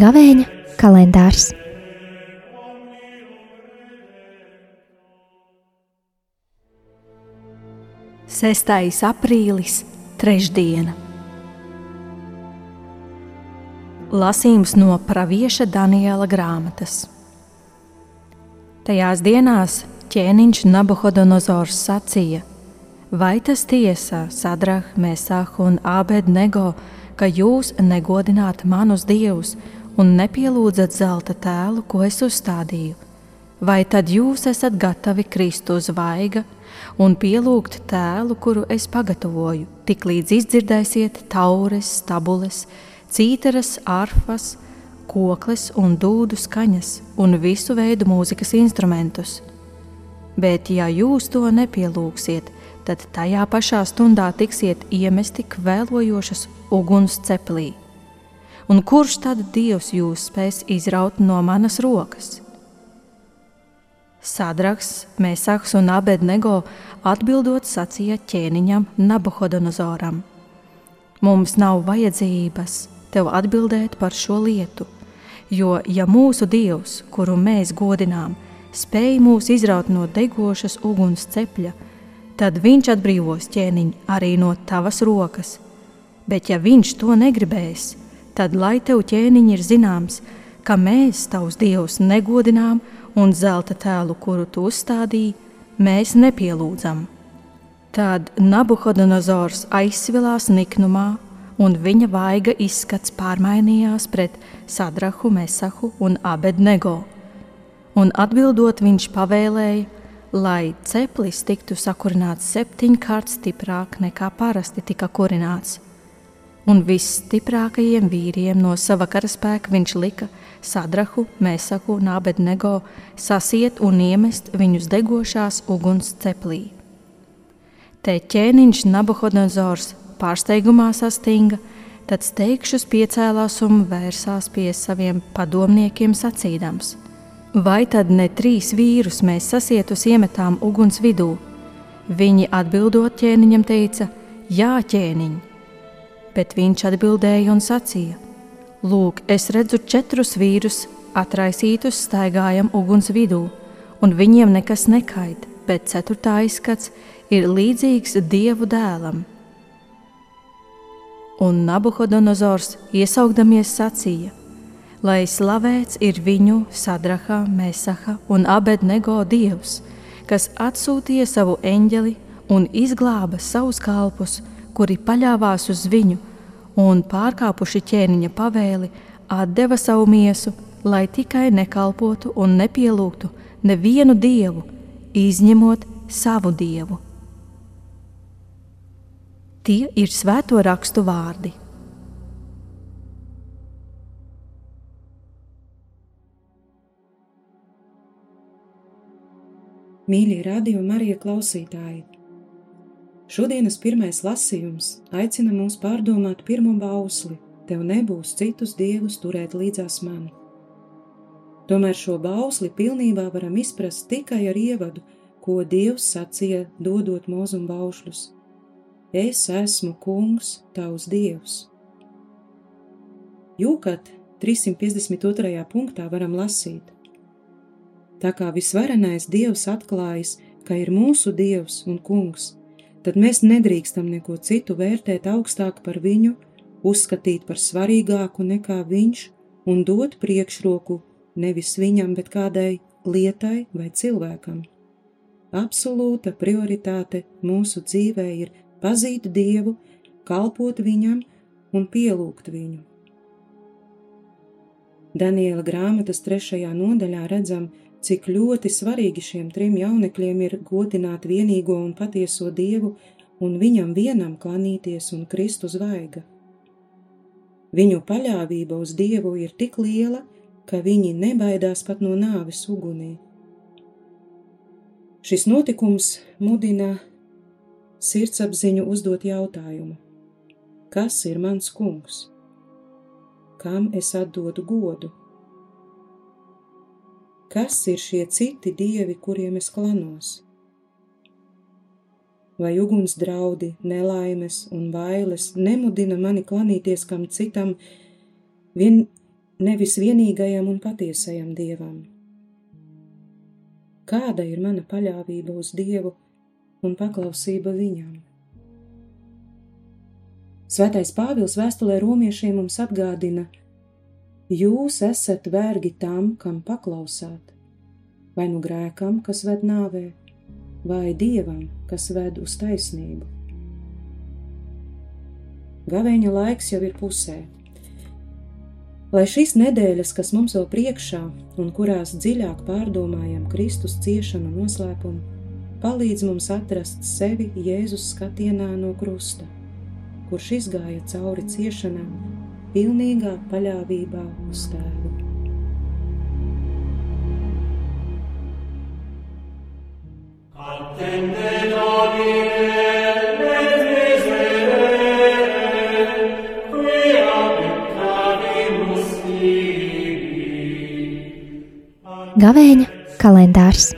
Gavēņa kalendārs. Sestais aprīlis, trešdiena. Lasījums no Pāvieša Daniela grāmatas. Tajās dienās ķēniņš Nabuhodonozors sacīja: Vai tas tiesa, Sadrah, Mēsah un Abednego, ka jūs negodināt manus dievus un nepielūdzat zelta tēlu, ko es uzstādīju? Vai tad jūs esat gatavi krist uz vaiga un pielūgt tēlu, kuru es pagatavoju, tik līdz izdzirdēsiet taures, stabules, cītaras, arfas, kokles un dūdu skaņas un visu veidu mūzikas instrumentus? Bet, ja jūs to nepielūgsiet, tad tajā pašā stundā tiksiet iemesti kvēlojošas uguns ceplī. Un kurš tad dievs jūs spēs izraut no manas rokas? Sadraks, Mēsaks un Abednego atbildot sacīja ķēniņam Nabuhodonozoram: Mums nav vajadzības tev atbildēt par šo lietu, jo ja mūsu dievs, kuru mēs godinām, spēj mūs izraut no degošas uguns cepļa, tad viņš atbrīvos ķēniņu arī no tavas rokas. Bet ja viņš to negribēs, tad lai tev ķēniņi ir zināms, ka mēs tavus dievus negodinām un zelta tēlu, kuru tu uzstādīji, mēs nepielūdzam. Tad Nabuhodonozors aizsvilās niknumā, un viņa vaiga izskats pārmainījās pret Sadrahu, Mesahu un Abednego. Un atbildot, viņš pavēlēja, lai ceplis tiktu sakurināts septiņkārt stiprāk nekā parasti tika kurināts. Un visstiprākajiem vīriem no sava karaspēka viņš lika Sadrahu, Mēsaku un Abednego sasiet un iemest viņus degošās uguns ceplī. Te ķēniņš Nabuhodonozors pārsteigumā sastinga, tad steigšus piecēlās un vērsās pie saviem padomniekiem sacīdams: Vai tad ne trīs vīrus mēs sasietus iemetām uguns vidū? Viņi atbildot ķēniņam teica: Jā, ķēniņ! Bet viņš atbildēja un sacīja: Lūk, es redzu četrus vīrus, atraisītus staigājam uguns vidū, un viņiem nekas nekait, bet ceturtā izskats ir līdzīgs dievu dēlam. Un Nabuhodonozors iesaugdamies sacīja, lai slavēts ir viņu Sadraha, Mesaha un Abednego dievs, kas atsūtīja savu eņģeli un izglāba savus kalpus, kuri paļāvās uz viņu un pārkāpuši ķēniņa pavēli, atdeva savu miesu, lai tikai nekalpotu un nepielūgtu nevienu dievu, izņemot savu dievu. Tie ir svēto rakstu vārdi. Mīļie radio Marija klausītāji! Šodienas pirmais lasījums aicina mūs pārdomāt pirmo bausli: Tev nebūs citus dievus turēt līdzās man. Tomēr šo bausli pilnībā varam izprast tikai ar ievadu, ko Dievs sacīja, dodot mūzu un baušļus. Es esmu kungs, tavs dievs. Jūkat 352. punktā varam lasīt: Tā kā visvarenais Dievs atklājas, ka ir mūsu Dievs un Kungs, tad mēs nedrīkstam neko citu vērtēt augstāk par viņu, uzskatīt par svarīgāku nekā viņš un dot priekšroku nevis viņam, bet kādai lietai vai cilvēkam. Absolūta prioritāte mūsu dzīvē ir pazīt Dievu, kalpot viņam un pielūgt viņu. Daniela grāmatas trešajā nodaļā redzam, cik ļoti svarīgi šiem trim jaunekļiem ir godināt vienīgo un patieso Dievu un viņam vienam klanīties un krist uz vaiga. Viņu paļāvība uz Dievu ir tik liela, ka viņi nebaidās pat no nāves ugunī. Šis notikums mudina sirdsapziņu uzdot jautājumu: Kas ir mans kungs? Kam es atdodu godu? kas ir šie citi dievi, kuriem es klanos? Vai uguns draudi, nelaimes un bailes nemudina mani klanīties kam citam, vien, nevis vienīgajam un patiesajam dievam? Kāda ir mana paļāvība uz Dievu un paklausība Viņam? Svētais Pāvils vēstulē romiešiem mums atgādina, jūs esat vergi tam, kam paklausāt, vai nu grēkam, kas ved nāvē, vai dievam, kas ved uz taisnību. Gavēņa laiks jau ir pusē. Lai šīs nedēļas, kas mums vēl priekšā un kurās dziļāk pārdomājam Kristus ciešanu noslēpumu, palīdz mums atrast sevi Jēzus skatienā no krusta, kurš izgāja cauri ciešanām pilnīgā paļāvībā uz tēvu. Attende Domine, Gavēņa kalendārs